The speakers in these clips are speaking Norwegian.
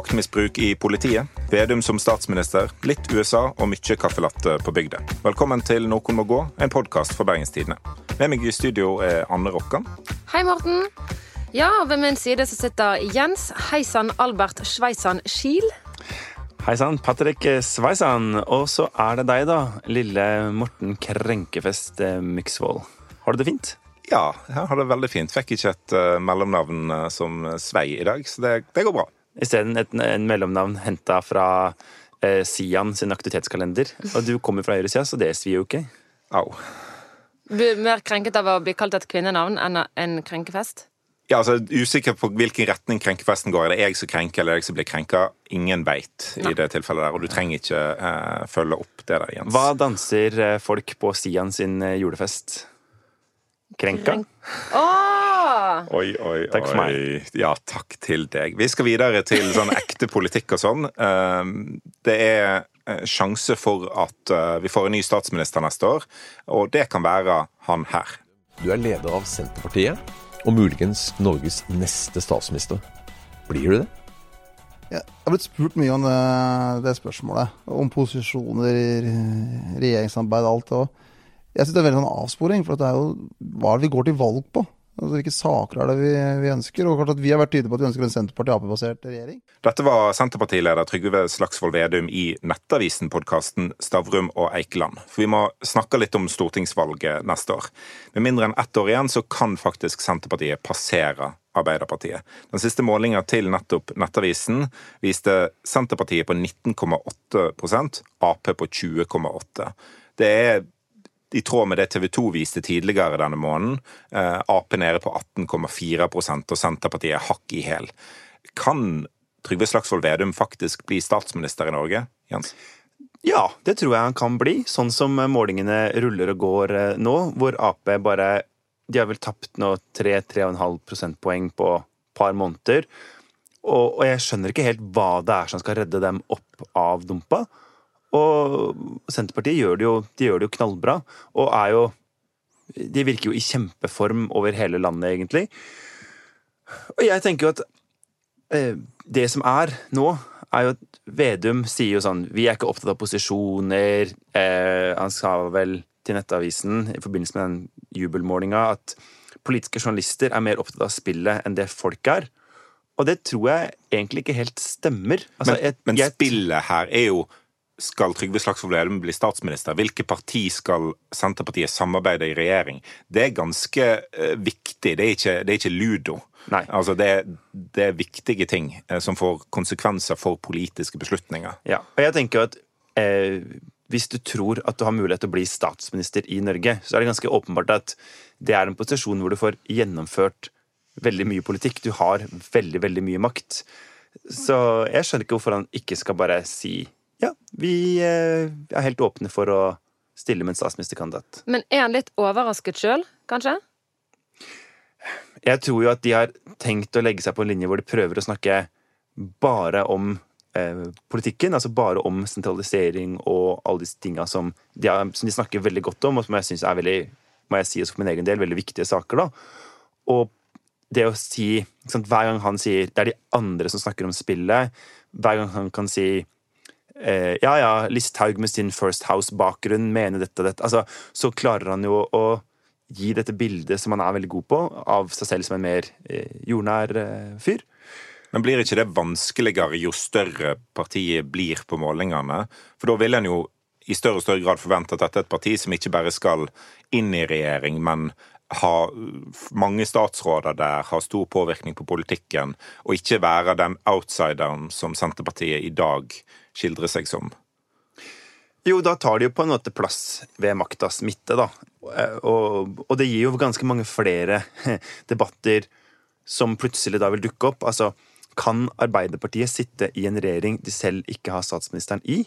Maktmisbruk i politiet, Vedum som statsminister, litt USA og mye kaffelatte på bygda. Velkommen til Noen må gå, en podkast for Bergenstidene. Med meg i studio er Anne Rokkan. Hei, Morten. Ja, ved min side så sitter Jens Heisan Albert Sveisan Schiel. Hei sann, Patrick Sveisan. Og så er det deg, da. Lille Morten Krenkefest Myksvold. Har du det fint? Ja, jeg har det veldig fint. Fikk ikke et uh, mellomnavn uh, som Svei i dag, så det, det går bra. Isteden et en mellomnavn henta fra eh, Sian sin aktivitetskalender. Og du kommer fra høyresida, så det svir jo ikke. Au. Mer krenket av å bli kalt et kvinnenavn enn en krenkefest? Ja, altså Usikker på hvilken retning krenkefesten går. Er det jeg som krenker, eller er det jeg som blir krenka? Ingen veit i det tilfellet der, og du trenger ikke følge opp det der, Jens. Hva danser folk på Sian sin julefest? Krenka. Oh! Oi, oi, takk for meg. oi. Ja, takk til deg. Vi skal videre til sånn ekte politikk og sånn. Ehm, det er sjanse for at eh, vi får en ny statsminister neste år, og det kan være han her. Du er leder av Senterpartiet, og muligens Norges neste statsminister. Blir du det? Jeg har blitt spurt mye om det, det spørsmålet. Om posisjoner, regjeringssamarbeid og alt òg. Jeg synes det er veldig sånn avsporing, for det er jo hva vi går til valg på? Altså, Hvilke saker er det vi, vi ønsker? Og klart at Vi har vært tydelige på at vi ønsker en Senterparti-Ap-basert regjering. Dette var Senterpartileder Trygve Slagsvold Vedum i Nettavisen-podkasten Stavrum og Eikeland. For vi må snakke litt om stortingsvalget neste år. Med mindre enn ett år igjen så kan faktisk Senterpartiet passere Arbeiderpartiet. Den siste målinga til nettopp Nettavisen viste Senterpartiet på 19,8% Ap på 20,8 Det er i tråd med det TV 2 viste tidligere denne måneden. Eh, Ap nede på 18,4 og Senterpartiet er hakk i hæl. Kan Trygve Slagsvold Vedum faktisk bli statsminister i Norge? Jens? Ja, det tror jeg han kan bli. Sånn som målingene ruller og går nå, hvor Ap bare De har vel tapt nå 3-3,5 prosentpoeng på et par måneder. Og, og jeg skjønner ikke helt hva det er som skal redde dem opp av dumpa. Og Senterpartiet gjør det, jo, de gjør det jo knallbra, og er jo De virker jo i kjempeform over hele landet, egentlig. Og jeg tenker jo at eh, det som er nå, er jo at Vedum sier jo sånn Vi er ikke opptatt av posisjoner. Eh, han sa vel til Nettavisen i forbindelse med den jubelmålinga at politiske journalister er mer opptatt av spillet enn det folk er. Og det tror jeg egentlig ikke helt stemmer. Altså, men, jeg, men spillet her er jo skal Trygve Slagsvold Vedum bli statsminister? Hvilke parti skal Senterpartiet samarbeide i regjering? Det er ganske uh, viktig. Det er ikke, det er ikke ludo. Altså det, det, er viktige ting uh, som får konsekvenser for politiske beslutninger. Ja, og jeg tenker at uh, hvis du tror at du har mulighet til å bli statsminister i Norge, så er det ganske åpenbart at det er en posisjon hvor du får gjennomført veldig mye politikk. Du har veldig, veldig mye makt. Så jeg skjønner ikke hvorfor han ikke skal bare si ja, vi eh, er helt åpne for å stille med en statsministerkandidat. Men er han litt overrasket sjøl, kanskje? Jeg tror jo at de har tenkt å legge seg på en linje hvor de prøver å snakke bare om eh, politikken, altså bare om sentralisering og alle disse tinga som, som, de snakker veldig godt om, og som jeg syns er veldig, må jeg si også for min egen del, veldig viktige saker. da. Og det å si sant, Hver gang han sier det er de andre som snakker om spillet, hver gang han kan si eh, Ja, ja, Listhaug med sin First House-bakgrunn mener dette og dette. Altså, så klarer han jo å gi dette bildet som han er veldig god på, av seg selv som en mer eh, jordnær eh, fyr. Men blir ikke det vanskeligere jo større partiet blir på målingene? For da vil en jo i større og større grad forvente at dette er et parti som ikke bare skal inn i regjering, men ha mange statsråder der, ha stor påvirkning på politikken, og ikke være den outsideren som Senterpartiet i dag skildrer seg som? Jo, da tar de jo på en måte plass ved maktas midte, da. Og, og, det gir jo ganske mange flere debatter som plutselig da vil dukke opp. Altså, kan Arbeiderpartiet sitte i en regjering de selv ikke har statsministeren i?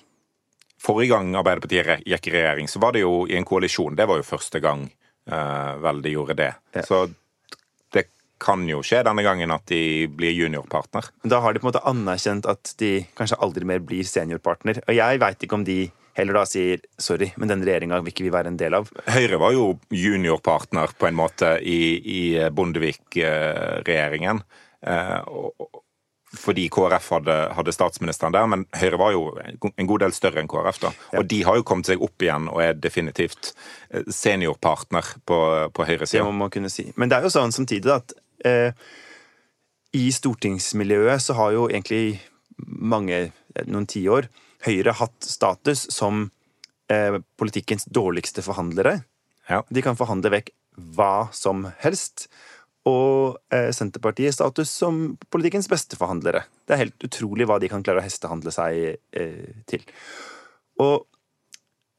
Forrige gang Arbeiderpartiet gikk i regjering, så var det jo i en koalisjon. Det var jo første gang uh, vel de gjorde det. Ja. Så kan jo skje denne gangen at de blir juniorpartner. Da har de på en måte anerkjent at de kanskje aldri mer blir seniorpartner. Og jeg veit ikke om de heller da sier sorry, men den regjeringa vil ikke vi være en del av. Høyre var jo juniorpartner på en måte i, i Bondevik-regjeringen. Uh, fordi KrF hadde, hadde, statsministeren der, men Høyre var jo en god del større enn KrF. da. Og de har jo kommet seg opp igjen og er definitivt eh, seniorpartner på, på høyresida. Det må man kunne si. Men det er jo sånn samtidig at eh, i stortingsmiljøet så har jo egentlig mange, eh, noen tiår, Høyre hatt status som eh, politikkens dårligste forhandlere. Ja. De kan forhandle vekk hva som helst. Og eh, Senterpartiet status som politikkens beste forhandlere. Det er helt utrolig hva de kan klare å hestehandle seg eh, til. Og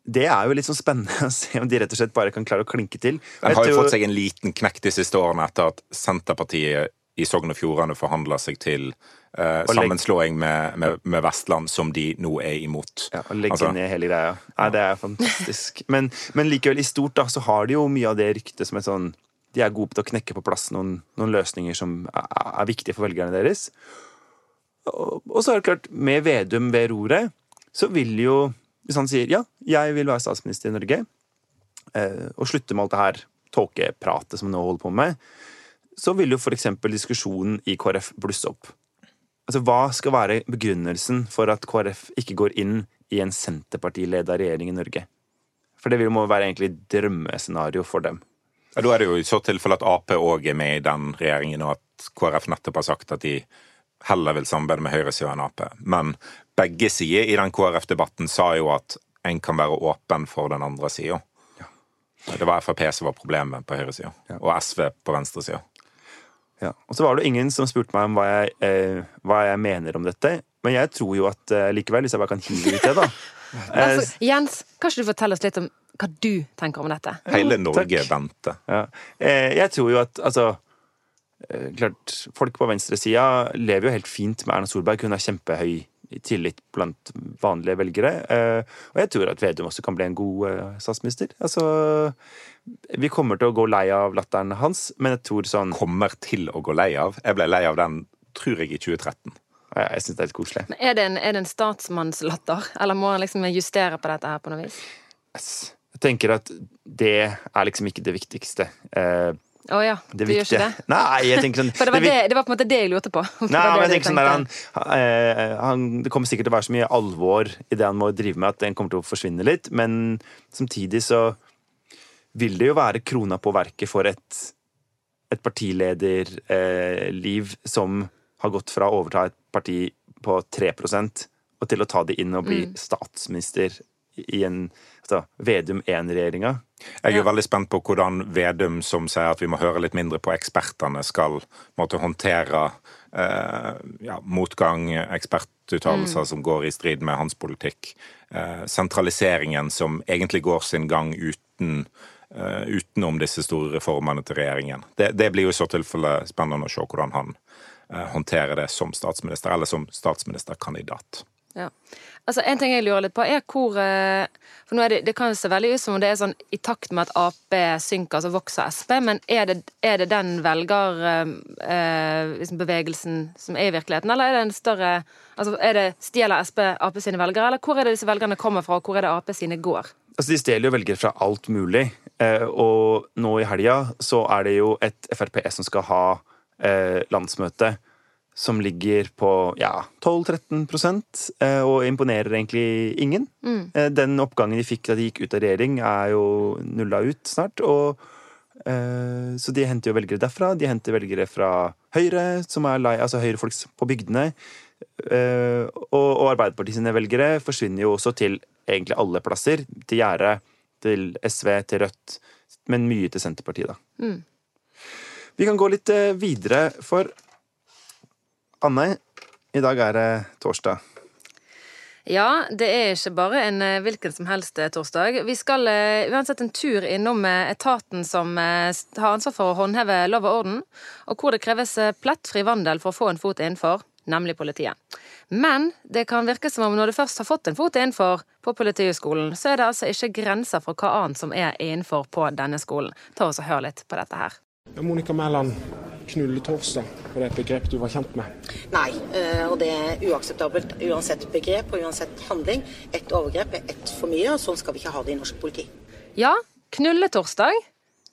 det er jo litt sånn spennende å se om de rett og slett bare kan klare å klinke til. Den har jo fått seg en liten knekk de siste årene etter at Senterpartiet i Sogn og Fjordane forhandla seg til uh, sammenslåing med, med, med, Vestland, som de nå er imot. Ja, Å legge altså, ned hele greia. Nei, det er fantastisk. Men, men, likevel, i stort da, så har de jo mye av det ryktet som et sånn De er gode til å knekke på plass noen, noen løsninger som er, er, viktige for velgerne deres. Og, og, så er det klart, med Vedum ved roret, så vil jo Hvis han sier ja, jeg vil være statsminister i Norge, uh, og slutte med alt det her tåkepratet som han nå holder på med så vil jo f.eks. diskusjonen i KrF blusse opp. Altså, Hva skal være begrunnelsen for at KrF ikke går inn i en Senterpartileda regjering i Norge? For det vil må være egentlig drømmescenario for dem. Ja, Da er det jo i så tilfelle at Ap òg er med i den regjeringen, og at KrF nettopp har sagt at de heller vil samarbeide med høyresida enn Ap. Men begge sider i den KrF-debatten sa jo at en kan være åpen for den andre sida. Ja. Det var Frp som var problemet på høyresida, ja. og SV på venstresida. Ja. Og så var det ingen som spurte meg om hva jeg, eh, hva jeg mener om dette. Men jeg tror jo at eh, likevel, hvis jeg bare kan hive ut det, da altså, Jens, kan ikke du fortelle oss litt om hva du tenker om dette? Hele Norge venter. Ja. Eh, jeg tror jo at altså Klart, folk på venstresida lever jo helt fint med Erna Solberg. Hun har kjempehøy tillit blant vanlige velgere. Eh, og jeg tror at Vedum også kan bli en god eh, statsminister. Altså vi kommer til å gå lei av latteren hans, men jeg tror sånn Kommer til å gå lei av? Jeg ble lei av den, tror jeg, i 2013. Ja, jeg syns det er litt koselig. Men er det, en, er det en statsmannslatter, eller må han liksom justere på dette her på noe vis? Yes. Jeg tenker at det er liksom ikke det viktigste. Eh, å oh, ja. Det du gjør ikke det? Nei, jeg tenker sånn For det var, det, det var, på en måte det jeg lurte på. Nei, men jeg tenker sånn der, han, eh, han, Det kommer sikkert til å være så mye alvor i det han må drive med, at den kommer til å forsvinne litt, men samtidig så vil det jo være krona på verket for et, et partilederliv eh, som har gått fra å overta et parti på 3% og til å ta det inn og bli mm. statsminister i en altså, Vedum 1-regjeringa. Jeg er ja. veldig spent på hvordan Vedum, som sier at vi må høre litt mindre på ekspertene, skal måtte håndtere eh, ja, motgang, ekspertuttalelser mm. som går i strid med hans politikk. Eh, sentraliseringen som egentlig går sin gang uten uh, utenom disse store reformene til regjeringen. Det, det, blir jo i så tilfelle spennende å se hvordan han uh, håndterer det som statsminister, eller som statsministerkandidat. Ja. Altså, En ting jeg lurer litt på, er hvor uh, For nå er det, det kan jo se veldig ut som om det er sånn i takt med at Ap synker, så vokser Sp, men er det, er det den velgerbevegelsen liksom som er i virkeligheten, eller er det en større Altså, er det Stjeler Sp Ap sine velgere, eller hvor er det disse velgerne kommer fra, og hvor er det Ap sine går? Altså, De stjeler jo velgere fra alt mulig. Eh, og nå i helga så er det jo et Frp som skal ha eh, landsmøte som ligger på ja, 12-13 eh, og imponerer egentlig ingen. Mm. Den oppgangen de fikk da de gikk ut av regjering, er jo nulla ut snart. og så de henter jo velgere derfra. De henter velgere fra Høyre, som er lei, altså Høyre-folk på bygdene. Og, og Arbeiderpartiet sine velgere forsvinner jo også til egentlig alle plasser. Til Gjerde, til SV, til Rødt, men mye til Senterpartiet, da. Mm. Vi kan gå litt eh, videre, for Anne, i dag er det torsdag. Ja, det er ikke bare en eh, hvilken som helst eh, torsdag. Vi skal uansett en tur innom etaten som har ansvar for å håndheve lov og orden, og hvor det kreves plettfri vandel for å få en fot innenfor nemlig politiet. Men det kan virke som om når du først har fått en fot innenfor på Politihøgskolen, så er det altså ikke grenser for hva annet som er innenfor på denne skolen. Ta oss og Hør litt på dette her. Monica Mæland, knulletorsdag, var det et begrep du var kjent med? Nei, eh, og det er uakseptabelt uansett begrep og uansett handling. Ett overgrep er ett for mye, og sånn skal vi ikke ha det i norsk politi. Ja, knulletorsdag.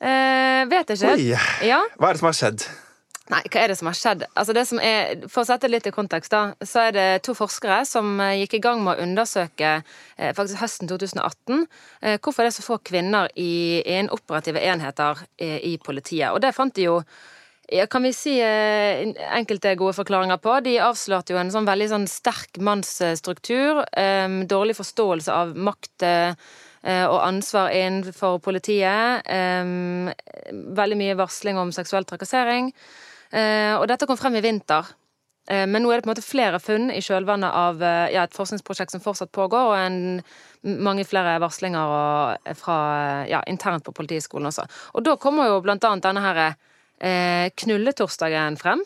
Eh, vet jeg ikke. Oi, ja. hva er det som har skjedd? Nei, hva er det som har skjedd? Altså det som er, for å sette det litt i kontekst, da, så er det to forskere som eh, gikk i gang med å undersøke eh, faktisk høsten 2018 eh, hvorfor det er så få kvinner i, innen operative enheter i politiet. Og det fant de jo ja, kan vi si enkelte gode forklaringer på. De avslørte jo en sånn veldig sånn sterk mannsstruktur. Eh, dårlig forståelse av makt eh, og ansvar innenfor politiet. Veldig mye varsling om seksuell trakassering. Eh, og dette kom frem i vinter. Eh, Men nå er det på en måte flere funn i kjølvannet av eh, ja, et forskningsprosjekt som fortsatt pågår, og en, mange flere varslinger og, fra, ja, internt på Politihøgskolen også. Og da kommer jo blant annet denne her eh, knulletorsdagen frem.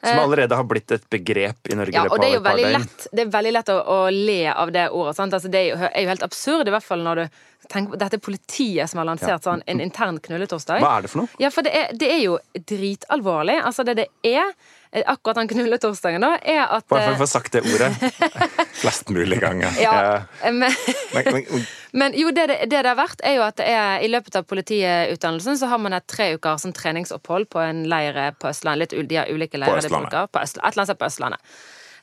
Som allerede har blitt et begrep i Norge. Ja, og det er jo veldig lett, det er veldig lett å, å le av det ordet. Sant? Altså, det er jo, er jo helt absurd, i hvert fall når du tenker på dette er politiet som har lansert sånn, en intern knulletorsdag. Hva er det for noe? Ja, for det er, det er jo dritalvorlig. Altså, det det er, eh, akkurat den knulletorsdagen, da, er at Bare for eh, å få sagt det ordet. Flest mulig ganger. ja, men, Men, men, jo, det det, det det har vært, er jo at det er, i løpet av politiutdannelsen så har man et tre uker som treningsopphold på en leir på Østlandet. Litt, de har ulike leirer de Østlandet. bruker. På Østlandet. Et eller annet sted på Østlandet.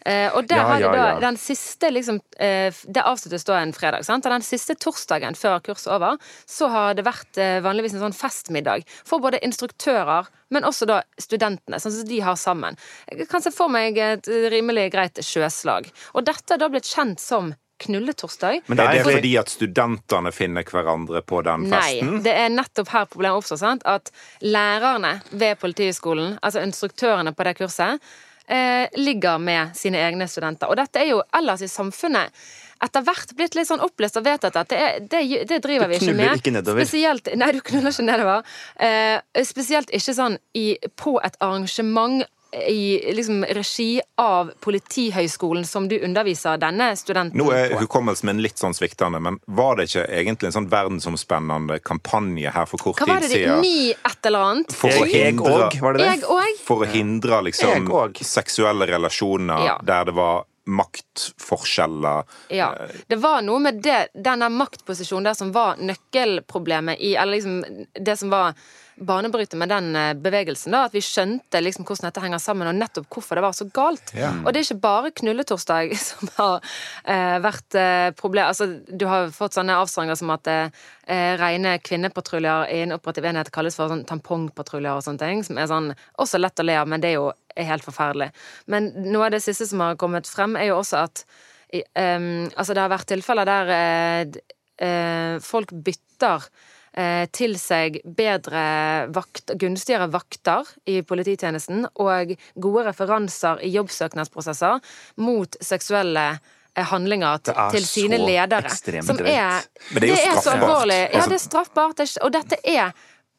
Eh, og der Ja, har de da ja. den siste liksom eh, Det avsluttes da en fredag. sant? Og den siste torsdagen før kurset er over, så har det vært eh, vanligvis en sånn festmiddag for både instruktører, men også da studentene, sånn som de har sammen. Jeg kan se for meg et rimelig greit sjøslag. Og dette er da blitt kjent som knulletorsdag. Men det er er det fordi at studentene finner hverandre på den festen? Nei, det er nettopp her problemet oppstår. sant? At lærerne ved Politihøgskolen, altså instruktørene på det kurset, eh, ligger med sine egne studenter. Og dette er jo ellers i samfunnet etter hvert blitt litt sånn opplyst og vedtatt at det, det, det driver vi ikke knuller med. ikke nedover. Spesielt, nei, du knuller ikke nedover. Eh, spesielt ikke sånn i, på et arrangement i liksom, regi av Politihøgskolen som du underviser denne studenten på? Nå er hukommelsen min litt sånn sviktende, men var det ikke egentlig en sånn verdensomspennende kampanje her for kort tid siden? Hva var det? Ni et eller annet? For å hindre- var det det? For å hindre liksom Jeg seksuelle relasjoner Ja. der det var maktforskjeller. Ja. Det var noe med det, denne maktposisjonen der som var nøkkelproblemet i Eller liksom det som var banebrytet med den eh, bevegelsen. da, At vi skjønte liksom hvordan dette henger sammen, og nettopp hvorfor det var så galt. Og det er ikke bare knulletorsdag som har eh, vært eh, problem. Altså, du har fått sånne avstrenger som at eh, eh, rene kvinnepatruljer i en operativ enhet kalles for sånn tampongpatruljer og sånne ting. Som er sånn også lett å le av, men det er jo er helt forferdelig. Men noe av det siste som har kommet frem, er jo også at ehm, altså det har vært tilfeller der eh, folk bytter til seg bedre vakt, gunstigere vakter i polititjenesten og gode referanser i jobbsøknadsprosesser mot seksuelle eh, handlinger til til, ledere. Det sine så ekstremt Som drøyt. er, det er så straffbart. alvorlig. Ja, Altså- det er straffbart. Er, og dette er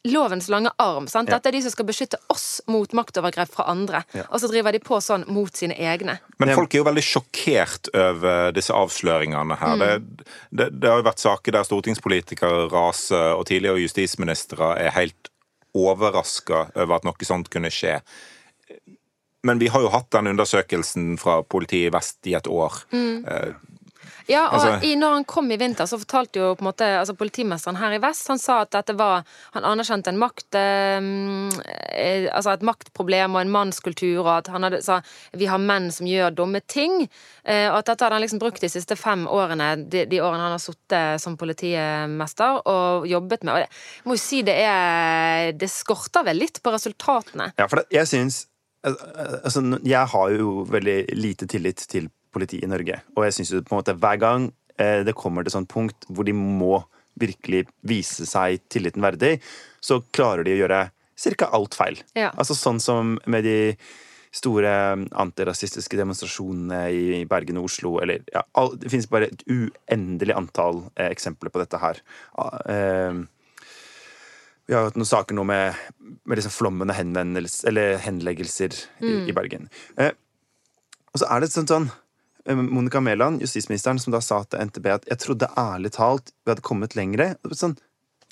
lovens lange arm. Sant? Ja. Dette er de som skal beskytte oss mot maktovergrep fra andre. Og så driver de på sånn mot sine egne. Men folk er jo veldig sjokkert over disse avsløringene her. Det, det, det har jo vært saker der stortingspolitikere raser, og tidligere justisministre er helt overraska over at noe sånt kunne skje. Men vi har jo hatt den undersøkelsen fra politiet i Vest i et år. Eh, Ja, og Altså- i, når han kom i vinter, så fortalte jo på en måte altså politimesteren her i vest Han sa at dette var Han anerkjente en makt eh, Altså et maktproblem og en mannskultur, og at han hadde, sa vi har menn som gjør dumme ting. Eh, og at dette hadde han liksom brukt de siste fem årene, de, de årene han har sittet som politimester og jobbet med. Og jeg må jo si det er Det skorter vel litt på resultatene. Ja, for det, jeg syns altså, Jeg har jo veldig lite tillit til politiet i Norge. Og jeg syns jo på en måte hver gang eh, det kommer til et sånt punkt hvor de må virkelig vise seg tilliten verdig, så klarer de å gjøre ca. alt feil. Ja. Altså sånn som med de store antirasistiske demonstrasjonene i Bergen og Oslo, eller ja, all, Det finnes bare et uendelig antall eh, eksempler på dette her. Ah, eh, vi har hatt noen saker nå med, med liksom flommen henleggelser i, i Bergen. Eh, og så er det sånn sånn Monica Mæland, justisministeren, som da sa til NTB at jeg trodde ærlig talt vi hadde kommet lengre. Sånn,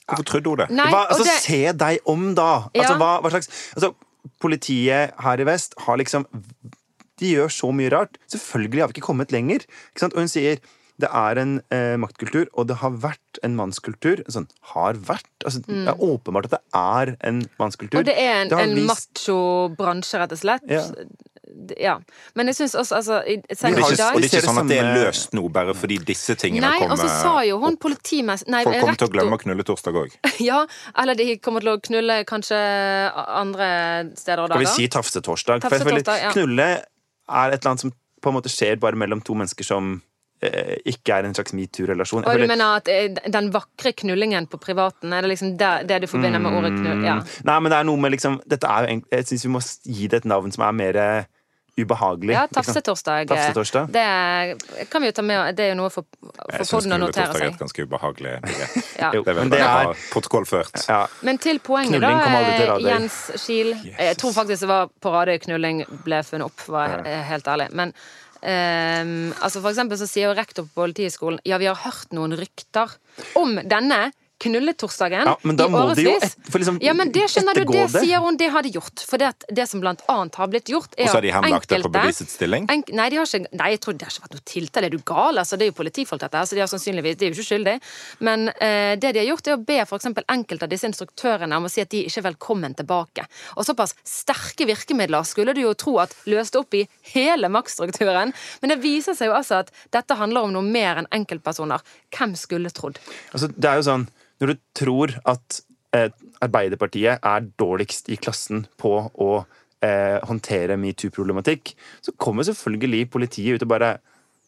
Hvorfor trodde hun det? Nei, hva, altså, det, Se deg om, da! Altså, Ja. hva, hva slags altså, Politiet her i vest har liksom De gjør så mye rart. Selvfølgelig har vi ikke kommet lenger. Ikke sant? Og hun sier det er en eh, maktkultur, og det har vært en mannskultur. Sånn, har vært altså, Det er åpenbart at det er en mannskultur. Mm. Og det er en, har en vist- macho-bransje, rett og slett. Ja. Ja. Men jeg syns også, altså i, Det selv i dag og det er ikke sånn at det er løst nå, bare fordi disse tingene Nei, og så kommer sa jo hun politimester... Nei, Folk kommer til å glemme å knulle torsdag òg. Ja, eller de kommer til å knulle kanskje andre steder og Skal vi si tafsetorsdag? Tafse ja. Knulle er et eller annet som på en måte skjer bare mellom to mennesker som ikke er en slags metoo-relasjon. Og du mener at eh, den vakre knullingen på privaten, er det liksom det, det du forbinder med ordet knull? Ja. Nei, men det er noe med liksom Dette er jo Jeg syns vi må gi det et navn som er mer eh, ubehagelig. Ja, tafsetorsdag. Tafsetorsdag. Det kan vi jo ta med, det er jo noe for, for podden å notere seg. knulletorsdag er et ganske ubehagelig begrep. Ja. Det vil men det er protokollført. ja. Men til poenget, Knulling da, Jens Kiel. Jeg tror faktisk det var på Radøy knulling ble funnet opp, var jeg helt ærlig. Men ehm, altså for eksempel så sier jo rektor på Politihøgskolen ja, vi har hørt noen rykter om denne knulletorsdagen Ja, men da må i årevis. De liksom ja, men det skjønner du, det det. sier hun, det har de gjort. For det, at det som blant annet har blitt gjort, er Og så har de henlagt det på bevisets stilling? En, nei, de har ikke, nei, jeg tror det har ikke vært noe tiltale. Er du gal? Altså, det er jo politifolk, dette her, så de har sannsynligvis, de er jo ikke skyldige. Men eh, det de har gjort, er å be eksempel enkelte av disse instruktørene om å si at de ikke er velkommen tilbake. Og såpass sterke virkemidler skulle du jo tro at løste opp i hele maktstrukturen. Men det viser seg jo altså at dette handler om noe mer enn enkeltpersoner. Hvem skulle trodd? Altså, det er jo sånn Når du tror at eh, Arbeiderpartiet er dårligst i klassen på å eh, håndtere metoo-problematikk, så kommer selvfølgelig politiet ut og bare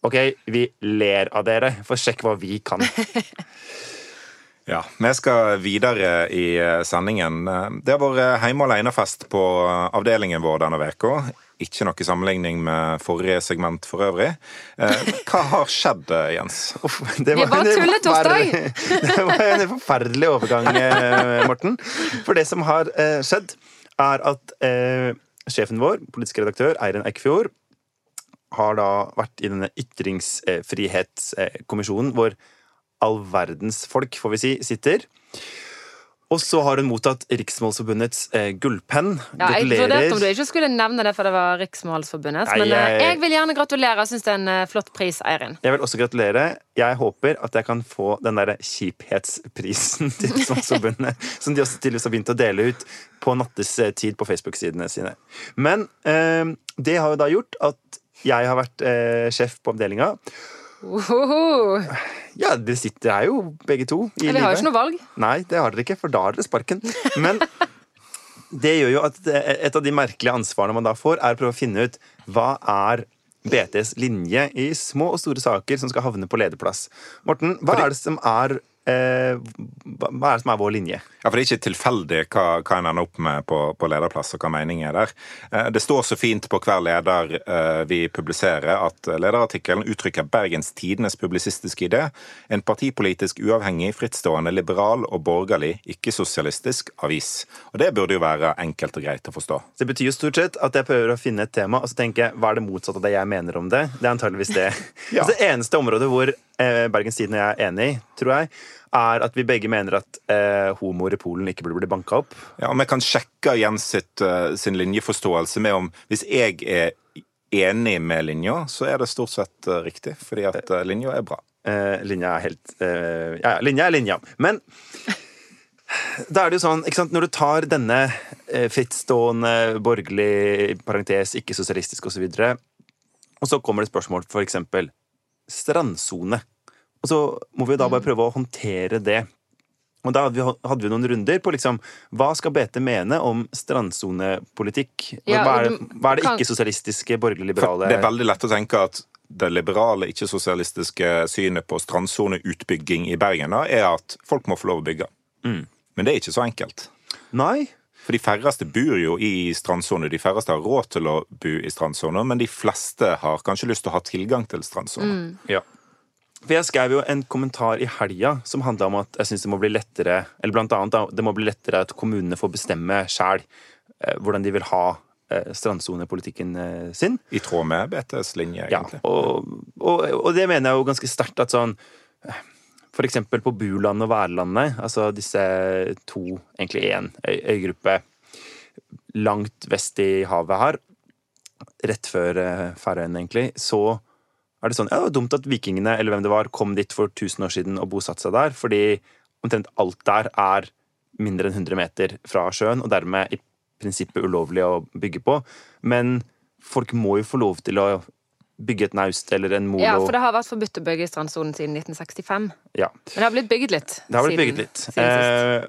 OK, vi ler av dere, for sjekk hva vi kan. Ja, Vi skal videre i eh, sendingen. Eh, Det har vært hjemme alene-fest på eh, avdelingen vår denne veka. Ikke noe sammenligning med forrige segment for øvrig. Eh, Hva har skjedd, eh, Jens? Uff, det Vi bare en hos forferdelig- Det var en forferdelig overgang, eh, Morten. For det som har eh, skjedd, er at eh, sjefen vår, politisk redaktør Eirin Eikfjord, har da vært i denne ytringsfrihetskommisjonen, hvor all verdens folk, får vi si, sitter. Og så har hun mottatt Riksmålsforbundets eh, gullpenn. Ja, jeg vurderte om du ikke skulle nevne det, for det var Riksmålsforbundet. Men eh, jeg- jeg vil gjerne gratulere. Jeg syns det er en eh, flott pris, Eirin. Jeg vil også gratulere. Jeg håper at jeg kan få den derre kjiphetsprisen til Riksmålsforbundet, som de også tydeligvis har begynt å dele ut på nattestid på Facebook-sidene sine. Men eh, det har jo da gjort at jeg har vært eh, sjef på avdelinga. Ohoho. Ja, dere sitter her jo begge to i Eller har jo ikke noe valg. Nei, det har dere ikke, for da har dere sparken. Men det gjør jo at eh, et av de merkelige ansvarene man da får, er å prøve å finne ut hva er BTs linje i små og store saker som skal havne på lederplass. Morten, hva er det som er eh, hva er det som er vår linje? Ja, for Det er ikke tilfeldig hva, hva en ender opp med på, på lederplass, og hva meningen er der. Eh, Det står så fint på hver leder eh, vi publiserer, at lederartikkelen uttrykker Bergens Tidenes publisistiske idé. En partipolitisk uavhengig, frittstående, liberal og borgerlig, ikke-sosialistisk avis. Og Det burde jo være enkelt og greit å forstå. Det betyr jo stort sett at jeg prøver å finne et tema, og så tenker jeg hva er det motsatte av det jeg mener om det? Det er antageligvis det. Ja. altså, det eneste området hvor eh, Bergens Tidende jeg er enig, tror jeg, er at vi begge mener at eh, homoer i Polen ikke burde bli banka opp. Ja, men Vi kan sjekke Jens sitt, uh, sin linjeforståelse med om hvis jeg er enig med linja, så er det stort sett uh, riktig, fordi at uh, linja er bra. Eh, linja er helt Ja, ja, linja er linja. Men da er det jo sånn, ikke sant, når du tar denne frittstående, borgerlig, parentes, ikke-sosialistisk osv., og, så og så kommer det spørsmål for eksempel strandsone. Og så må vi da bare prøve å håndtere det. Og da hadde vi, hadde vi noen runder på liksom Hva skal BT mene om strandsonepolitikk? Ja, hva, er det- hva er det ikke-sosialistiske, borgerlig-liberale? det er veldig lett å tenke at det liberale, ikke-sosialistiske synet på strandsoneutbygging i Bergen da, er at folk må få lov å bygge. Mm. Men det er ikke så enkelt. Nei. For de færreste bor jo i strandsone. De færreste har råd til å bo i strandsone, men de fleste har kanskje lyst til å ha tilgang til strandsone. Ja. For jeg skrev jo en kommentar i helga som handla om at jeg syns det må bli lettere Eller blant annet da, det må bli lettere at kommunene får bestemme sjæl eh, hvordan de vil ha eh, strandsonepolitikken eh, sin. I tråd med BTs linje, Ja, egentlig. og, og, og det mener jeg jo ganske sterkt at sånn eksempel på Buland og Værlandet, altså disse to, egentlig én øygruppe langt vest i havet her, rett før eh, Færøyene, egentlig, så er det sånn ja, det var dumt at vikingene eller hvem det var, kom dit for 1000 år siden og bosatte seg der, fordi omtrent alt der er mindre enn 100 meter fra sjøen, og dermed i prinsippet ulovlig å bygge på. Men folk må jo få lov til å bygge et naust eller en molo. Ja, for det har vært forbudt å bygge i strandsonen siden 1965. Ja, Men det har blitt bygget litt. det har blitt siden- bygget litt. Eh,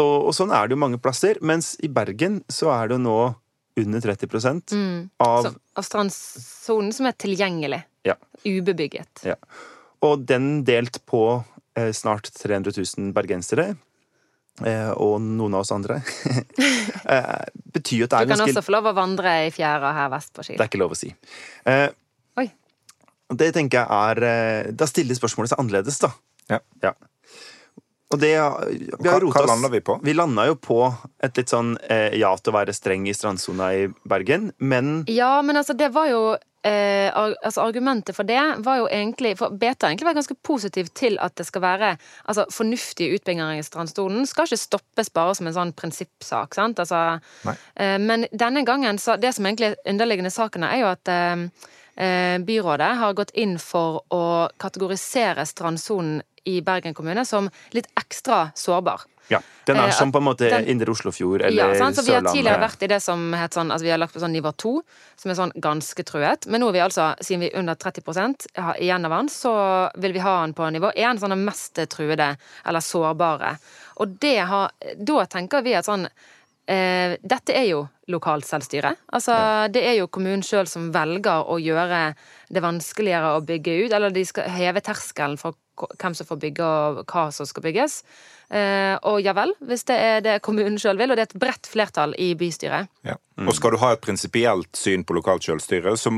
og, og sånn er det jo mange plasser. Mens i Bergen så er det jo nå under 30 Mm. av Så, av strandsonen som er tilgjengelig. Ja. Ubebygget. Ja. Og den delt på eh, snart 300 000 bergensere, og noen av oss andre, eh, betyr at det Du er kan ganske også få lov å vandre i fjæra her vest på Ski. Det er ikke lov å si. Eh, Oi. det tenker jeg er eh, Da stiller spørsmålet seg annerledes, da. Ja. Og det vi har Hva- hva lander vi på? Vi landa jo på et litt sånn eh, ja til å være streng i strandsona i Bergen, men Ja, men altså, det var jo eh, altså, Argumentet for det var jo egentlig For Beta har egentlig vært ganske positiv til at det skal være altså, fornuftige utbygginger i strandsonen. Skal ikke stoppes bare som en sånn prinsippsak, sant? Altså, eh, men denne gangen, så Det som egentlig er underliggende sakene, er jo at eh, eh, byrådet har gått inn for å kategorisere strandsonen i Bergen kommune som litt ekstra sårbar. ja, den er Eh, som på en måte den- Indre Oslofjord Ja, eller sant? Så vi har tidligere vært i det som het sånn Altså vi har lagt på sånn nivå to, som er sånn ganske truet. Men nå er vi altså, siden vi er under 30 har igjen av den, så vil vi ha den på nivå én, sånn den mest truede, eller sårbare. Og det har Da tenker vi at sånn eh, dette er jo lokalt selvstyre. Altså, Det er jo kommunen sjøl som velger å gjøre det vanskeligere å bygge ut, eller de skal heve terskelen for hvem som får bygge og hva som skal bygges. Eh, og ja vel, hvis det er det kommunen sjøl vil, og det er et bredt flertall i bystyret. Ja. Og skal du ha et prinsipielt syn på lokalt sjølstyre, så,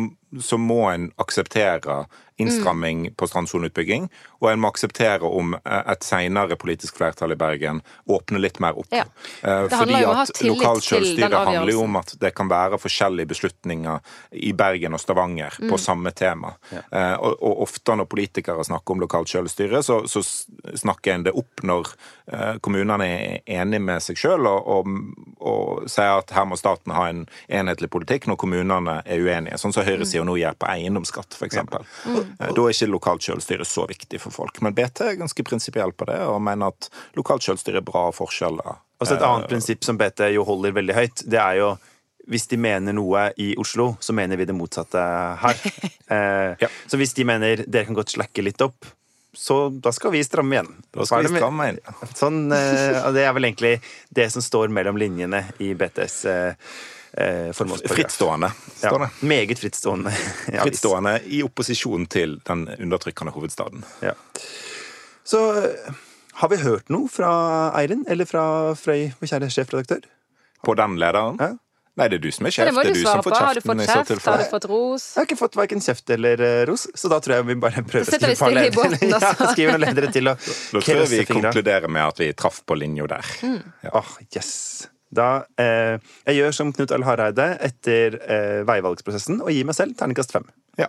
så må en akseptere innstramming Mm. på strandsoneutbygging, og en må akseptere om eh, et senere politisk flertall i Bergen åpner litt mer opp. Ja. Eh, Det Fordi at lokalt sjølstyre handler jo om at det kan være forskjellige beslutninger i Bergen og Stavanger Mm. på samme tema. Ja. og, og ofte når politikere snakker om lokalt sjølstyre, så, så snakker en det opp når kommunene er enige med seg sjøl og, og, og sier at her må staten ha en enhetlig politikk når kommunene er uenige. Sånn som høyresida nå gjør på eiendomsskatt, f.eks. Mm. Eh, Da er ikke lokalt sjølstyre så viktig for folk. Men BT er ganske prinsipiell på det og mener at lokalt sjølstyre er bra forskjeller. Og så et annet prinsipp som BT jo holder veldig høyt, det er jo hvis de mener noe i Oslo, så mener vi det motsatte her. Eh, Ja. Så hvis de mener dere kan godt slakke litt opp, så da skal vi stramme igjen. Da skal vi stramme igjen. Sånn, eh, det er vel egentlig det som står mellom linjene i BTs eh, eh. Frittstående, står det. Ja, meget frittstående. Ja, Frittstående i opposisjon til den undertrykkende hovedstaden. Ja. Så har vi hørt noe fra Eirin, eller fra Frøy, vår kjære sjefredaktør? På den lederen? Ja. Nei, det er du som er Ja, sjef. det må Det er du du svare som på. Har du fått kjeft? Har du fått ros? Jeg har ikke fått verken kjeft eller eh, ros, så da tror jeg vi bare prøver å skrive par ledere. altså. Ja, skrive noen ledere til Og Da tror jeg vi konkluderer med at vi traff på linja der. Åh, yes. Da, eh, jeg gjør som Knut L. Hareide etter eh, veivalgsprosessen og gir meg selv terningkast fem. Ja.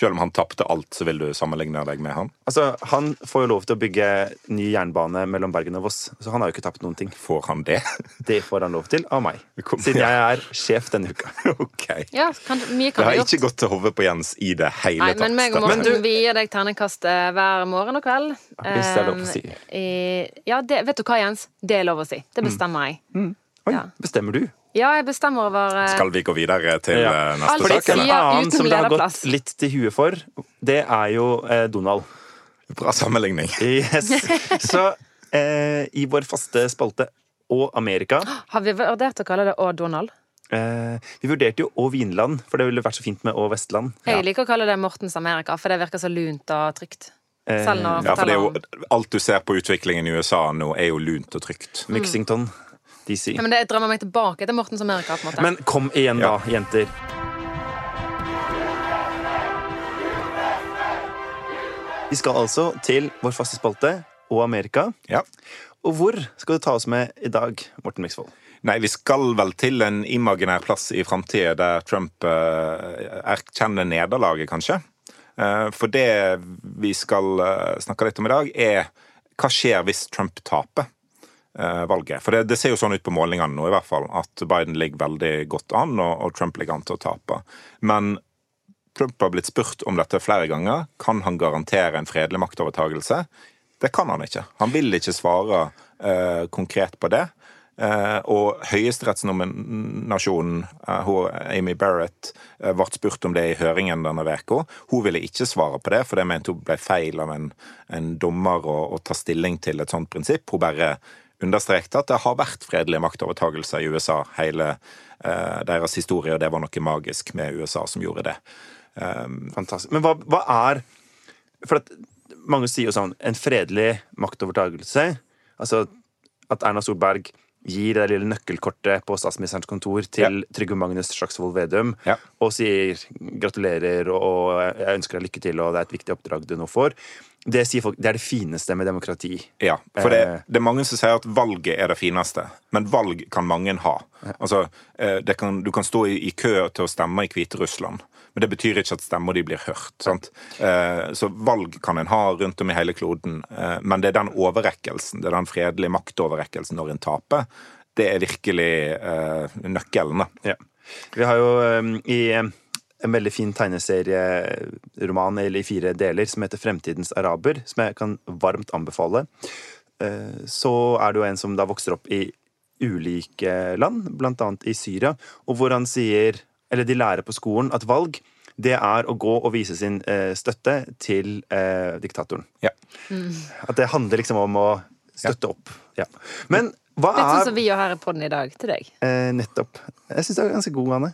Selv om han tapte alt, så vil du sammenligne deg med han? Altså, Han får jo lov til å bygge ny jernbane mellom Bergen og Voss, så han har jo ikke tapt noen ting. Får han det? Det får han lov til av meg, Kom- siden jeg er sjef denne uka. ok. Ja, kan, mye Det har ikke gått til hodet på Jens i det hele Nei, tatt. men meg og Men Morten du- vi gir deg terningkast eh, hver morgen og kveld. Hvis det er lov å si. Um, i, ja, det, vet du hva, Jens? Det er lov å si. Det bestemmer jeg. Oi, Ja. bestemmer du? Ja, jeg bestemmer over uh... Skal vi gå videre til Ja. eh, neste Alt Fordi sak? En annen som det har gått litt til huet for, det er jo eh, Donald. Bra sammenligning. Yes. Så eh, i vår faste spalte og Amerika Har vi vurdert å kalle det Å Donald? eh, Vi vurderte jo Å Vinland, for det ville vært så fint med Å Vestland. Jeg liker å kalle det Mortens Amerika, for det virker så lunt og trygt. Selv når Ja, for det er jo, alt du ser på utviklingen i USA nå, er jo lunt og trygt. Mixington, DC. ja, men det drømmer meg tilbake til Mortens Amerika. på en måte Men kom igjen, da, Ja. jenter. Vi skal altså til vår faste spalte og Amerika. Ja. Og hvor skal du ta oss med i dag, Morten Miksvold? Nei, vi skal vel til en imaginær plass i framtida der Trump eh, erkjenner nederlaget, kanskje. Eh, for det vi skal eh, snakke litt om i dag, er hva skjer hvis Trump taper valget? For det, det ser jo sånn ut på målingene nå, i hvert fall, at Biden ligger veldig godt an, og, og Trump ligger an til å tape. Men Trump har blitt spurt om dette flere ganger. Kan han garantere en fredelig maktovertagelse? Det kan han ikke. Han vil ikke svare eh, konkret på det. Eh, og høyesterettsnominasjonen, eh, Amy Barrett, eh, ble spurt om det i høringen denne uka. Hun ville ikke svare på det, for det mente hun ble feil av en, en dommer å, å ta stilling til et sånt prinsipp. Hun bare understrekte at det har vært fredelige maktovertagelser i USA hele eh, deres historie, og det var noe magisk med USA som gjorde det. Fantastisk. Men hva, hva er For at mange sier jo sånn En fredelig maktovertagelse Altså at Erna Solberg gir det lille nøkkelkortet på statsministerens kontor til Trygve Magnus Slagsvold Vedum Ja. og sier gratulerer og jeg ønsker deg lykke til og det er et viktig oppdrag du nå får. Det sier folk, det er det fineste med demokrati. Ja, for det, Eh. det er mange som sier at valget er det fineste, men valg kan mange ha. Altså, eh, det kan, Du kan stå i, i kø til å stemme i Hviterussland, men det betyr ikke at stemmer de blir hørt. sant? Eh, Så valg kan en ha rundt om i hele kloden, men det er den overrekkelsen, det er den fredelige maktoverrekkelsen når en taper, det er virkelig nøkkelen. Ja. Vi har jo i en veldig fin tegneserieroman eller i fire deler som heter Fremtidens araber, som jeg kan varmt anbefale. Eh, Så er det jo en som da vokser opp i ulike land, blant annet i Syria, og hvor han sier, eller de lærer på skolen, at valg det er å gå og vise sin eh, støtte til eh, diktatoren. Ja. At det handler liksom om å støtte opp. Ja. Men hva Litt sånn er som vi gjør her i poden i dag, til deg. Eh, nettopp. Jeg syns det er ganske god, Anne.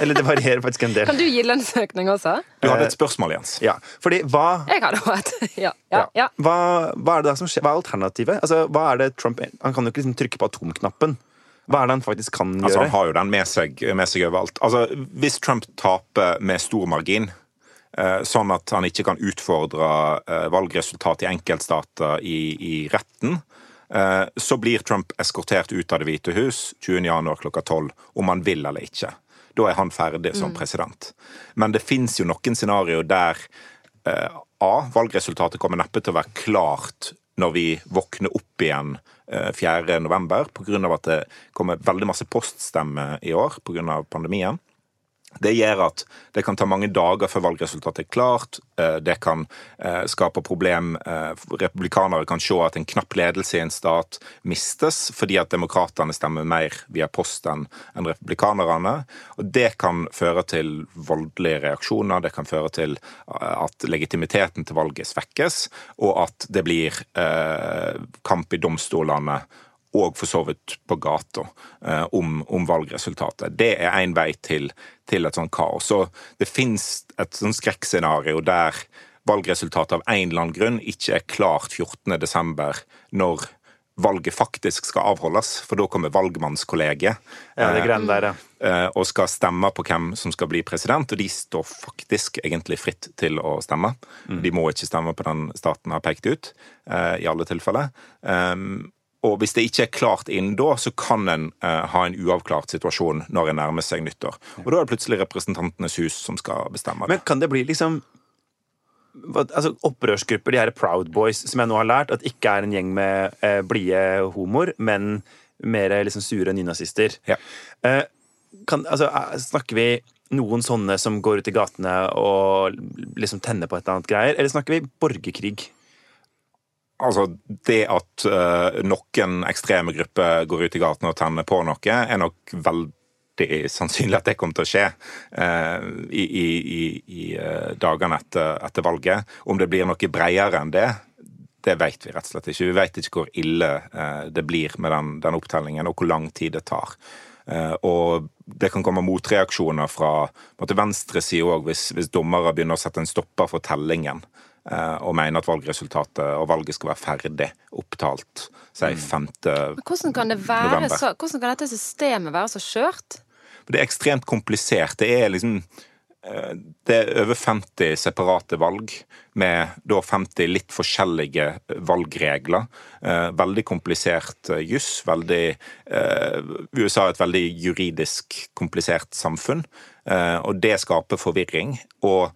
Eller det varierer faktisk en del. Kan du gi lønnsøkning også? Du hadde et spørsmål, Jens. Ja, fordi hva Jeg hadde også et. Ja, ja, ja. Hva, hva er det da som skjer? Hva er alternativet? Altså, hva er det Trump Han kan jo ikke liksom trykke på atomknappen. Hva er det han faktisk kan gjøre? Altså, han har jo den med seg, med seg overalt. Altså, hvis Trump taper med stor margin, eh, sånn at han ikke kan utfordre eh, valgresultat i enkeltstater i, i retten, eh, så blir Trump eskortert ut av Det hvite hus 20.1 klokka 12, om han vil eller ikke. Da er han ferdig som president. Men det fins jo noen scenarioer der eh, A. Valgresultatet kommer neppe til å være klart når vi våkner opp igjen eh, 4. november, pga. at det kommer veldig masse poststemmer i år pga. pandemien. Det gjør at det kan ta mange dager før valgresultatet er klart. Eh, Det kan eh, skape problem. Eh, Republikanere kan se at en knapp ledelse i en stat mistes fordi at demokratene stemmer mer via post enn republikanerne. Og det kan føre til voldelige reaksjoner. Det kan føre til at legitimiteten til valget svekkes, og at det blir kamp i domstolene og for så vidt på gata eh, om, om valgresultatet. Det er én vei til, til et sånt kaos. Så det fins et sånt skrekkscenario der valgresultatet av en eller annen grunn ikke er klart 14. desember, når valget faktisk skal avholdes, for da kommer valgmannskollegiet Ja, der, ja. eh, og skal stemme på hvem som skal bli president, og de står faktisk egentlig fritt til å stemme. De må ikke stemme på den staten har pekt ut, eh, i alle tilfeller. Og hvis det ikke er klart inn da, så kan en eh, ha en uavklart situasjon når en nærmer seg nyttår. Og da er det plutselig Representantenes hus som skal bestemme det. Men kan det bli liksom altså Opprørsgrupper, de her Proud Boys, som jeg nå har lært at ikke er en gjeng med eh, blide homoer, men mer liksom sure nynazister. Ja. Eh, kan, altså, eh, snakker vi noen sånne som går ut i gatene og liksom tenner på et eller annet greier, eller snakker vi borgerkrig? Altså, det at uh, noen ekstreme grupper går ut i gatene og tenner på noe, er nok veldig sannsynlig at det kommer til å skje uh, i, i, i, eh, dagene etter, etter valget. Om det blir noe bredere enn det, det vet vi rett og slett ikke. Vi vet ikke hvor ille det blir med den, den opptellingen, og hvor lang tid det tar. Og det kan komme motreaksjoner fra venstresida òg, hvis, hvis dommere begynner å sette en stopper for tellingen. Eh, Og mener at valgresultatet og valget skal være ferdig opptalt si 5. Men hvordan kan, det være November. så, hvordan kan dette systemet være så skjørt? Det er ekstremt komplisert. Det er liksom eh, det er over 50 separate valg, med da 50 litt forskjellige valgregler. Eh, Veldig komplisert juss. Veldig eh, USA er et veldig juridisk komplisert samfunn, eh, og det skaper forvirring. Og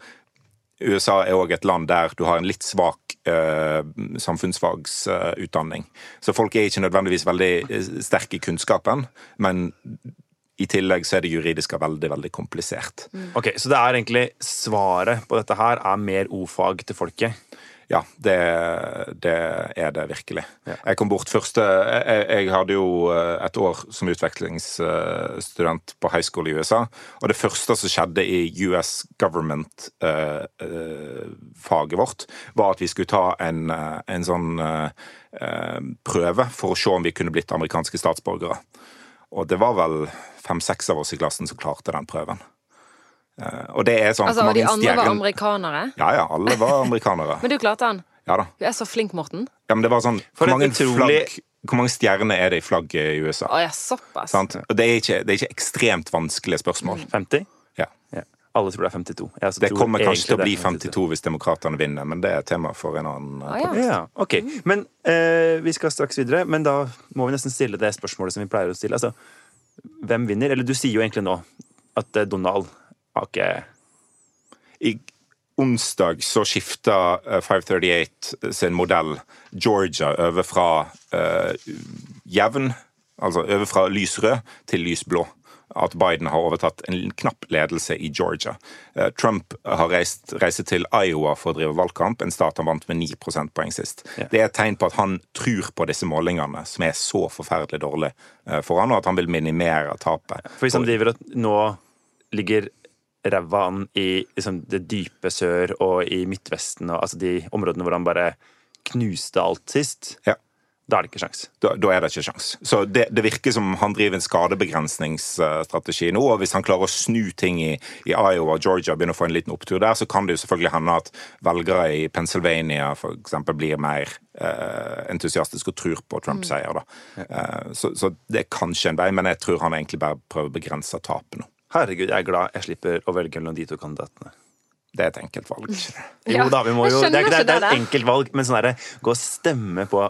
USA er òg et land der du har en litt svak eh, samfunnsfagsutdanning. Så folk er ikke nødvendigvis veldig eh, sterke i kunnskapen, men I tillegg så er det juridiske veldig, veldig komplisert. Ok, Så det er egentlig svaret på dette her er mer o-fag til folket? Ja, det, det er det virkelig. Jeg kom bort første jeg, jeg hadde jo eh, et år som utvekslingsstudent på high school i USA, og det første som skjedde i US government-faget vårt, var at vi skulle ta en, eh, en sånn eh, eh, prøve for å se om vi kunne blitt amerikanske statsborgere. Og det var vel fem-seks av oss i klassen som klarte den prøven. Eh, og det er sånn Altså, og de andre andre var amerikanere. Ja, ja, alle var amerikanere. Men du klarte den. Ja da. Du er så flink, Morten. Ja, men det var sånn For Hvor mange, utrolig- flagg, hvor mange stjerner er det i flagget i USA? Å ja, såpass. Sant? Og det er, ikke, det er ikke ekstremt vanskelige spørsmål. 50? Ja. Ja. Alle tror det er 52. Jeg også Det tror kommer kanskje til å bli 52 hvis demokratene vinner, men det er tema for en annen eh, ja. Ja, ok. Men eh, vi skal straks videre, men da må vi nesten stille det spørsmålet som vi pleier å stille. Altså, hvem vinner? Eller du sier jo egentlig nå at eh, Donald har ikke I onsdag så skifta eh, 538 sin modell Georgia over fra uh, jevn, altså over fra lysrød til lysblå. At Biden har overtatt en knapp ledelse i Georgia. Eh, Trump har reist, reist til Iowa for å drive valgkamp, en stat han vant med 9 prosentpoeng sist. Ja. Det er et tegn på at han tror på disse målingene, som er så forferdelig dårlige eh, for han, og at han vil minimere tapet. For hvis han driver at nå ligger ræva an i liksom, det dype sør og i Midtvesten og altså de områdene hvor han bare knuste alt sist, Ja. da er det ikke sjans. da, da er det ikke sjans. Så det, det virker som han driver en skadebegrensningsstrategi nå. og Hvis han klarer å snu ting i, i Iowa og Georgia begynner å få en liten opptur der, så kan det jo selvfølgelig hende at velgere i Pennsylvania eksempel, blir mer eh, entusiastiske og tror på Trumps seier. Mm. Eh, så, så det er kanskje en vei, men jeg tror han egentlig bare prøver å begrense tapet nå. Herregud, jeg er glad jeg slipper å velge mellom de to kandidatene. Det er et enkelt valg. Jo da, vi må jo, det, er, det, er, det er et enkelt valg, men sånn herre gå og stemme på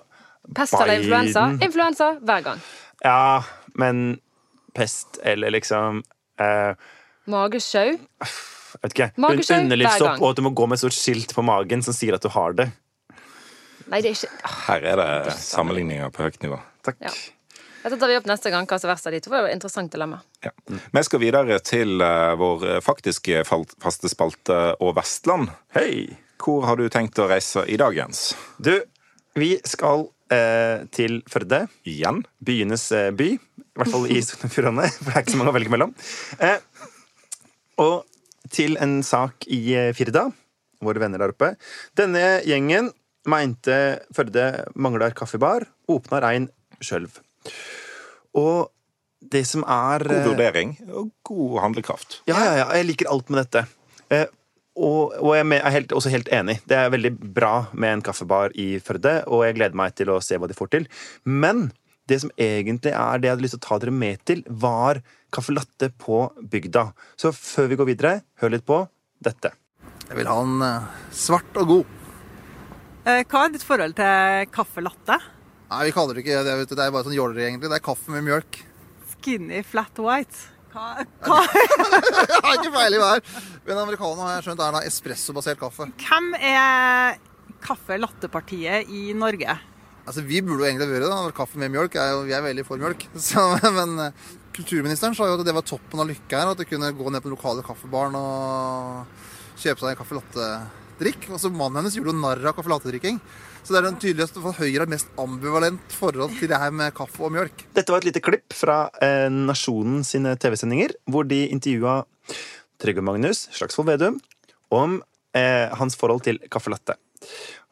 Pest eller influensa? Influensa hver gang. Ja, men pest eller liksom eh, Magesjau. Jeg vet ikke. Magesjau hver Underlivssopp, gang. og at du må gå med et stort skilt på magen som sier at du har det. Nei, det er ikke Her er det sammenligninger på høyt nivå. Takk. Ja. Dette tar vi opp neste gang. Hva som er verst av de to? Det var jo et interessant dilemma. Ja. Vi skal videre til eh, vår eh, faktiske faste spalte og Vestland. Hei! Hvor har du tenkt å reise i dag, Jens? Du, vi skal eh, til Førde. Igjen? Byenes eh, by. I hvert fall i Sogn og Fjordane, for det er ikke så mange å velge mellom. Eh, og til en sak i eh, Firda, våre venner der oppe. Denne gjengen mente Førde mangler kaffebar, åpner ein sjølv. Og det som er God eh, vurdering og god handlekraft. Ja, ja, ja. Jeg liker alt med dette. Eh, og, og jeg er helt, også helt enig. Det er veldig bra med en kaffebar i Førde, og jeg gleder meg til å se hva de får til. Men det som egentlig er det jeg hadde lyst til å ta dere med til, var caffè latte på bygda. Så før vi går videre, hør litt på dette. Jeg vil ha den eh, svart og god. Eh, Hva er ditt forhold til caffè latte? Nei, vi kaller det ikke det. vet du. Det er bare sånn jåleri, egentlig. Det er kaffe med mjølk. Skinny flat white? Hva, hva? Jeg har ikke peiling hva det er. Men americano har jeg skjønt er da espresso-basert kaffe. Hvem er kaffe latte-partiet i Norge? Altså, Vi burde jo egentlig vært det. Kaffe med mjølk er jo, Vi er veldig for mjølk. Så, men eh, kulturministeren sa jo at det var toppen av lykke her. At de kunne gå ned på den lokale kaffebaren og kjøpe seg en kaffe latte-drikk. Og så mannen hennes gjorde jo narr av kaffe latte-drikking. Så det er den tydeligste for Høyre har mest ambivalent forhold til det her med kaffe og mjølk. Dette var et lite klipp fra eh, Nasjonen sine TV-sendinger, hvor de intervjua Trygve Magnus Slagsvold Vedum om eh, hans forhold til caffè latte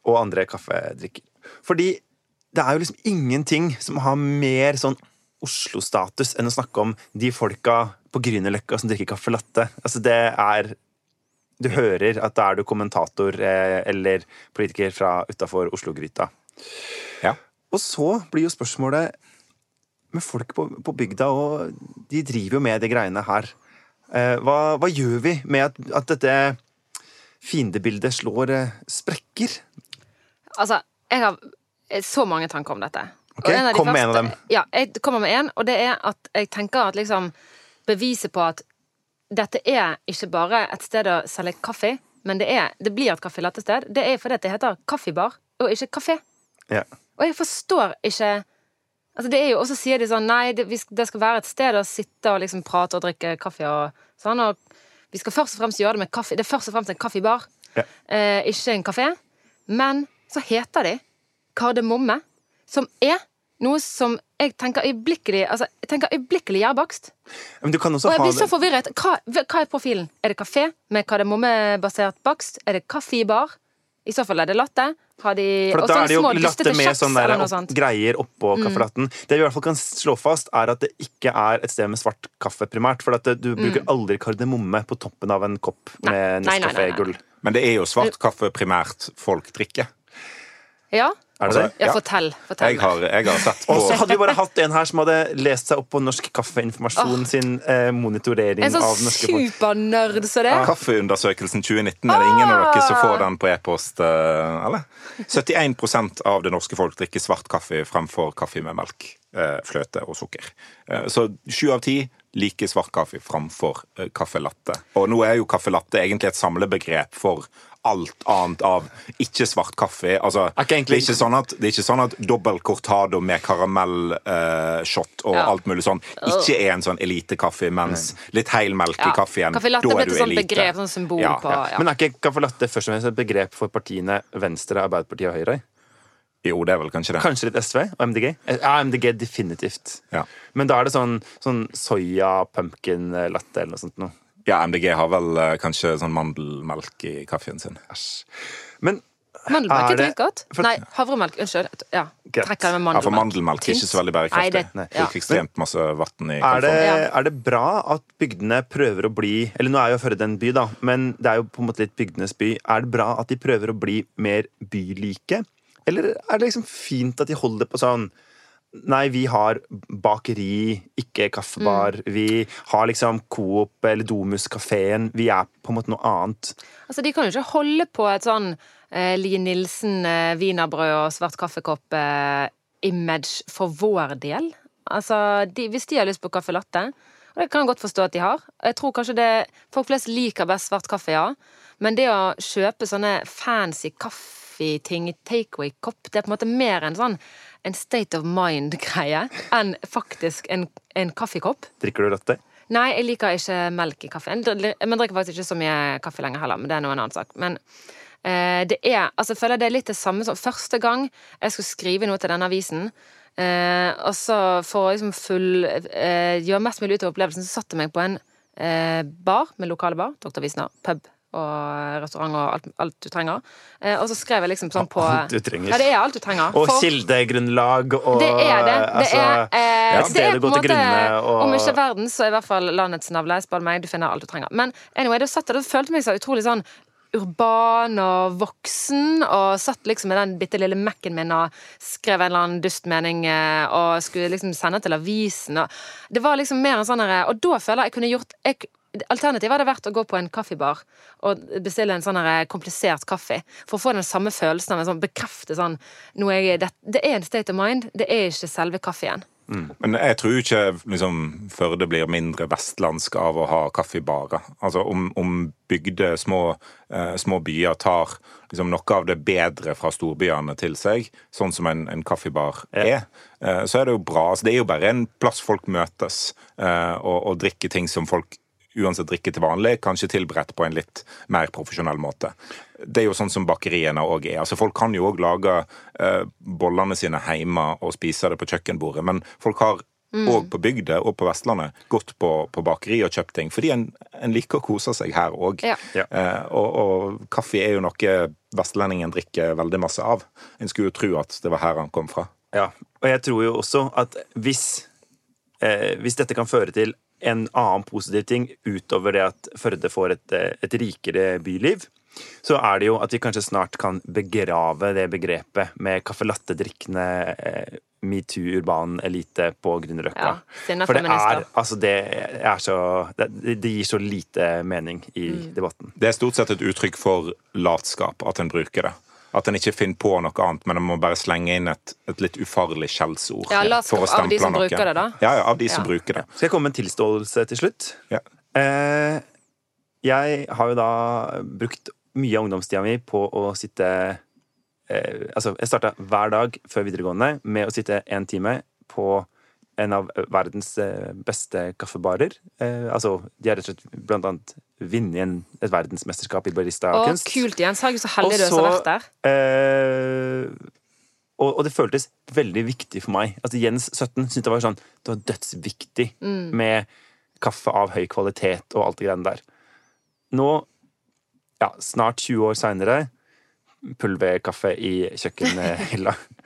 og andre kaffedrikker. Fordi det er jo liksom ingenting som har mer sånn Oslo-status enn å snakke om de folka på Grünerløkka som drikker caffè latte. Altså, det er Du hører at da er du kommentator eh, eller politiker fra utafor Oslo-gryta. Ja. Og så blir jo spørsmålet med folk på, på bygda, og de driver jo med de greiene her. Eh, hva, hva gjør vi med at, at dette fiendebildet slår eh, sprekker? Altså, jeg har så mange tanker om dette. Og Ok, de kom med en av dem. Ja, jeg kommer med en, og det er at jeg tenker at liksom Beviset på at dette er ikke bare et sted å selge kaffe, men det, er, det blir et kaffe latte-sted, det er fordi det heter kaffebar, og ikke kafé. Ja. Og jeg forstår ikke Altså det er jo, Og så sier de sånn Nei, det, vi, det skal være et sted å sitte og liksom prate og drikke kaffe og sånn. Og vi skal først og fremst gjøre det med kaffe. Det er først og fremst en kaffebar, Ja. eh, ikke en kafé. Men så heter de kardemomme, som er noe som jeg tenker øyeblikkelig Altså, jeg tenker øyeblikkelig gjærbakst. Men du kan også Og jeg blir så forvirret. Hva, hva er profilen? Er det kafé med kardemommebasert bakst? Er det kaffebar? I så fall er det latte. Har de For da er det jo små latte med sånne der opp. Mm. greier oppå kaffelatten. Det vi i hvert fall kan slå fast, er at det ikke er et sted med svart kaffe primært. For at det, du bruker aldri kardemomme på toppen av en kopp med Mm. Nescafé-gull. Men det er jo svart kaffe primært folk drikker. Ja, Er det det? ja Ja. fortell. fortell Jeg har, jeg har sett Og så hadde vi bare hatt en her som hadde lest seg opp på Norsk Kaffeinformasjon sin eh, monitorering En sånn av norske folk. supernerd som det. Kaffeundersøkelsen 2019. Er det ingen av dere som får den på e-post? eh, eller? 71% av det norske folk drikker svart kaffe fremfor kaffe med melk, eh, fløte og sukker. Eh, Så sju av ti liker svart kaffe fremfor eh, kaffe latte. Og nå er jo kaffe latte egentlig et samlebegrep for alt annet av ikke-svart kaffe. Altså, okay, det, er ikke sånn at, det er ikke sånn at dobbel cortado med karamellshot og Ja. alt mulig sånn ikke er en sånn elitekaffe, mens litt helmelk i Ja. kaffen, da er du et sånt elite. begrep, sånn symbol Ja, på. Men er ikke caffè latte først og fremst et begrep for partiene Venstre, Arbeiderpartiet og Høyre? Jo, det er vel kanskje det. Kanskje litt SV og MDG? Ja, MDG definitivt. Ja. Men da er det sånn, sånn soya pumpkin latte eller noe sånt noe. Ja, MDG har vel eh, kanskje sånn mandelmelk i kaffen sin. Æsj. Men Mandelmelk Er er det- godt. for- Nei, havremelk. Unnskyld. Ja. Greit. Trekker det med Ja, for mandelmelk. er ikke så veldig bærekraftig. Nei, det- Det ja. bruker ekstremt masse vann i er det. Ja. er det bra at bygdene prøver å bli Eller nå er jo Førde en by, da, men det er jo på en måte litt bygdenes by. Er det bra at de prøver å bli mer bylike? Eller er det liksom fint at de holder på sånn Nei, vi har bakeri, ikke kaffebar. Vi har liksom Coop eller Domus-kafeen. Vi er på en måte noe annet. Altså, De kan jo ikke holde på et sånn eh, Lie Nilsen, eh, wienerbrød og svart kaffekopp-image for vår del. Altså, de, Hvis de har lyst på caffè latte, og det kan jeg godt forstå at de har Jeg tror kanskje det Folk flest liker best svart kaffe, ja. Men det å kjøpe sånne fancy kaffeting i takeaway-kopp, det er på en måte mer enn sånn en state of mind-greie enn faktisk en, en kaffekopp. Drikker du latte? Nei, jeg liker ikke melk i kaffen. Jeg drikker faktisk ikke så mye kaffe lenger heller, men det er nå en annen sak. Men eh, det er Altså, jeg føler det er litt det samme som første gang jeg skulle skrive noe til denne avisen. Eh, og så for å liksom full eh, gjøre mest mulig ut av opplevelsen, så satte jeg meg på en eh, bar med lokale bar, Dr. Wisner, pub og restaurant og alt, alt du trenger. Eh, og så skrev jeg liksom sånn på Alt du trenger. Ja, det er alt du trenger. Og For- kildegrunnlag og det er det. Det altså, er, eh, ja, det er på en måte og Om ikke verden, så er i hvert fall landets navle. Spør meg, du finner alt du trenger. Men anyway, da satt jeg, og følte meg så utrolig sånn urban og voksen, og satt liksom med den bitte lille Mac-en min og skrev en eller annen dustmening eh, og skulle liksom sende til avisen. Og det var liksom mer en sånn Og da føler jeg jeg kunne gjort jeg, Alternativet hadde vært å gå på en kaffebar og bestille en sånn komplisert kaffe. For å få den samme følelsen av en sånn bekrefte sånn jeg, det, det er en state of mind, det er ikke selve kaffen. Men jeg tror ikke liksom, Førde blir mindre vestlandsk av å ha kaffebarer. Altså om, om bygde, små, eh, små byer tar liksom, noe av det bedre fra storbyene til seg, sånn som en, en kaffebar er, eh, så er det jo bra. Altså, det er jo bare en plass folk møtes eh, og, og drikker ting som folk uansett drikke til vanlig, kanskje tilberedt på en litt mer profesjonell måte. Det er jo sånn som bakeriene òg er. Altså Folk kan jo òg lage eh, bollene sine hjemme og spise det på kjøkkenbordet, men folk har òg på bygda og på Vestlandet gått på, på bakeri og kjøpt ting, fordi en, en liker å kose seg her òg. Ja. Eh, og, og kaffe er jo noe vestlendingen drikker veldig masse av. En skulle jo tro at det var her han kom fra. Ja, og jeg tror jo også at hvis, eh, hvis dette kan føre til en annen positiv ting utover det at Førde får et, eh, et rikere byliv, så er det jo at vi kanskje snart kan begrave det begrepet med caffè latte-drikkende eh, metoo urban elite på Grünerløkka. Ja, For det er, altså det er så det, det gir så lite mening i Mm. debatten. Det er stort sett et uttrykk for latskap at en bruker det. At en ikke finner på noe annet, men en må bare slenge inn et, et litt ufarlig skjellsord. Ja, for å av de som noe. bruker det, da. Ja, ja, av de som bruker det. Skal jeg komme med en tilståelse til slutt? Ja. Eh, jeg har jo da brukt mye av ungdomstida mi på å sitte eh, Altså, jeg starta hver dag før videregående med å sitte en time på en av verdens eh, beste kaffebarer. Eh, altså, de har rett og slett blant annet vunnet et verdensmesterskap i baristakunst. kult, Jens. Er så heldig du har vært der. Eh, og, og det føltes veldig viktig for meg. Altså Jens 17 syntes det var sånn Det var dødsviktig Mm. med kaffe av høy kvalitet og alt det greiene der. Nå, ja, snart 20 år seinere, pulverkaffe i kjøkkenhylla.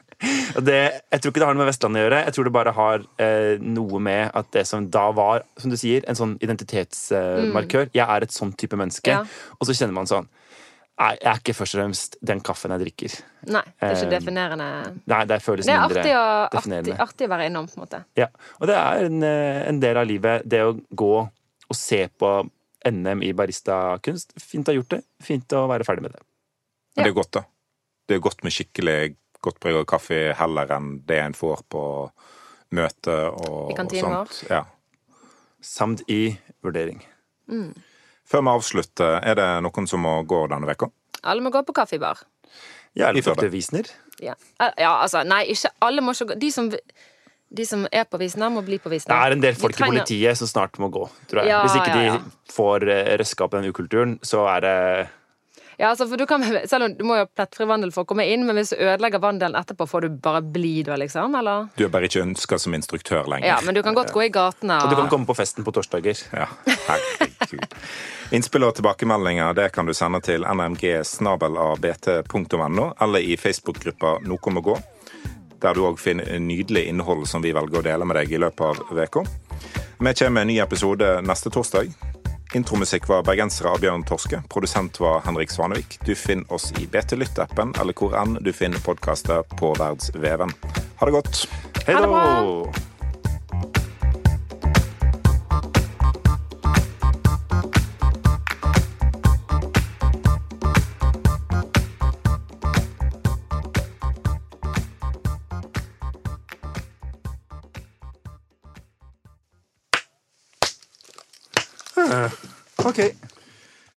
Og det, jeg tror ikke det har noe med Vestlandet å gjøre. Jeg tror det bare har eh, noe med at det som da var, som du sier, en sånn identitetsmarkør. Jeg er et sånn type menneske. Ja. Og så kjenner man sånn Nei, jeg er ikke først og fremst den kaffen jeg drikker. Nei, det er ikke Eh, definerende. Nei, det føles Det er mindre artig å, artig, definerende. artig å være innom, på en måte. Ja. Og det er en, eh, en del av livet, det å gå og se på NM i baristakunst. Fint å ha gjort det. Fint å være ferdig med det. Men det er godt, da. Det er godt med skikkelig godt brygget kaffe heller enn det en får på møte og I kantinen sånt. Ja. Samt i vurdering. Før vi avslutter, er det noen som må gå denne veka? Alle må gå på kaffebar. Ja, eller til Wiesner. Ja. Ja, altså, nei, ikke alle må ikke gå. De som, de som er på Visna, må bli på Det er en del De folk i politiet som snart må gå, tror jeg. Ja, Hvis ikke de ja, de får eh, røska opp den ukulturen, så er det Ja, altså, for du kan, selv om du må jo ha plettfri vandel for å komme inn, men hvis du ødelegger vandelen etterpå, får du bare bli da, liksom? Eller? Du er bare ikke ønska som instruktør lenger. Ja, men du kan godt gå i gatene Og du kan komme på festen på torsdager. Ja, herregud. Innspill og tilbakemeldinger det kan du sende til nmg.snabelavbt.no eller i Facebook-gruppa Noe må gå, der du òg finner nydelig innhold som vi velger å dele med deg i løpet av uka. Vi kommer med en ny episode neste torsdag. Intromusikk var bergensere av Bjørn Torske. Produsent var Henrik Svanevik. Du finner oss i BT Lytt-appen eller hvor enn du finner podkaster på Verdsveven. Ha det godt. Hei Ha det bra. da! OK.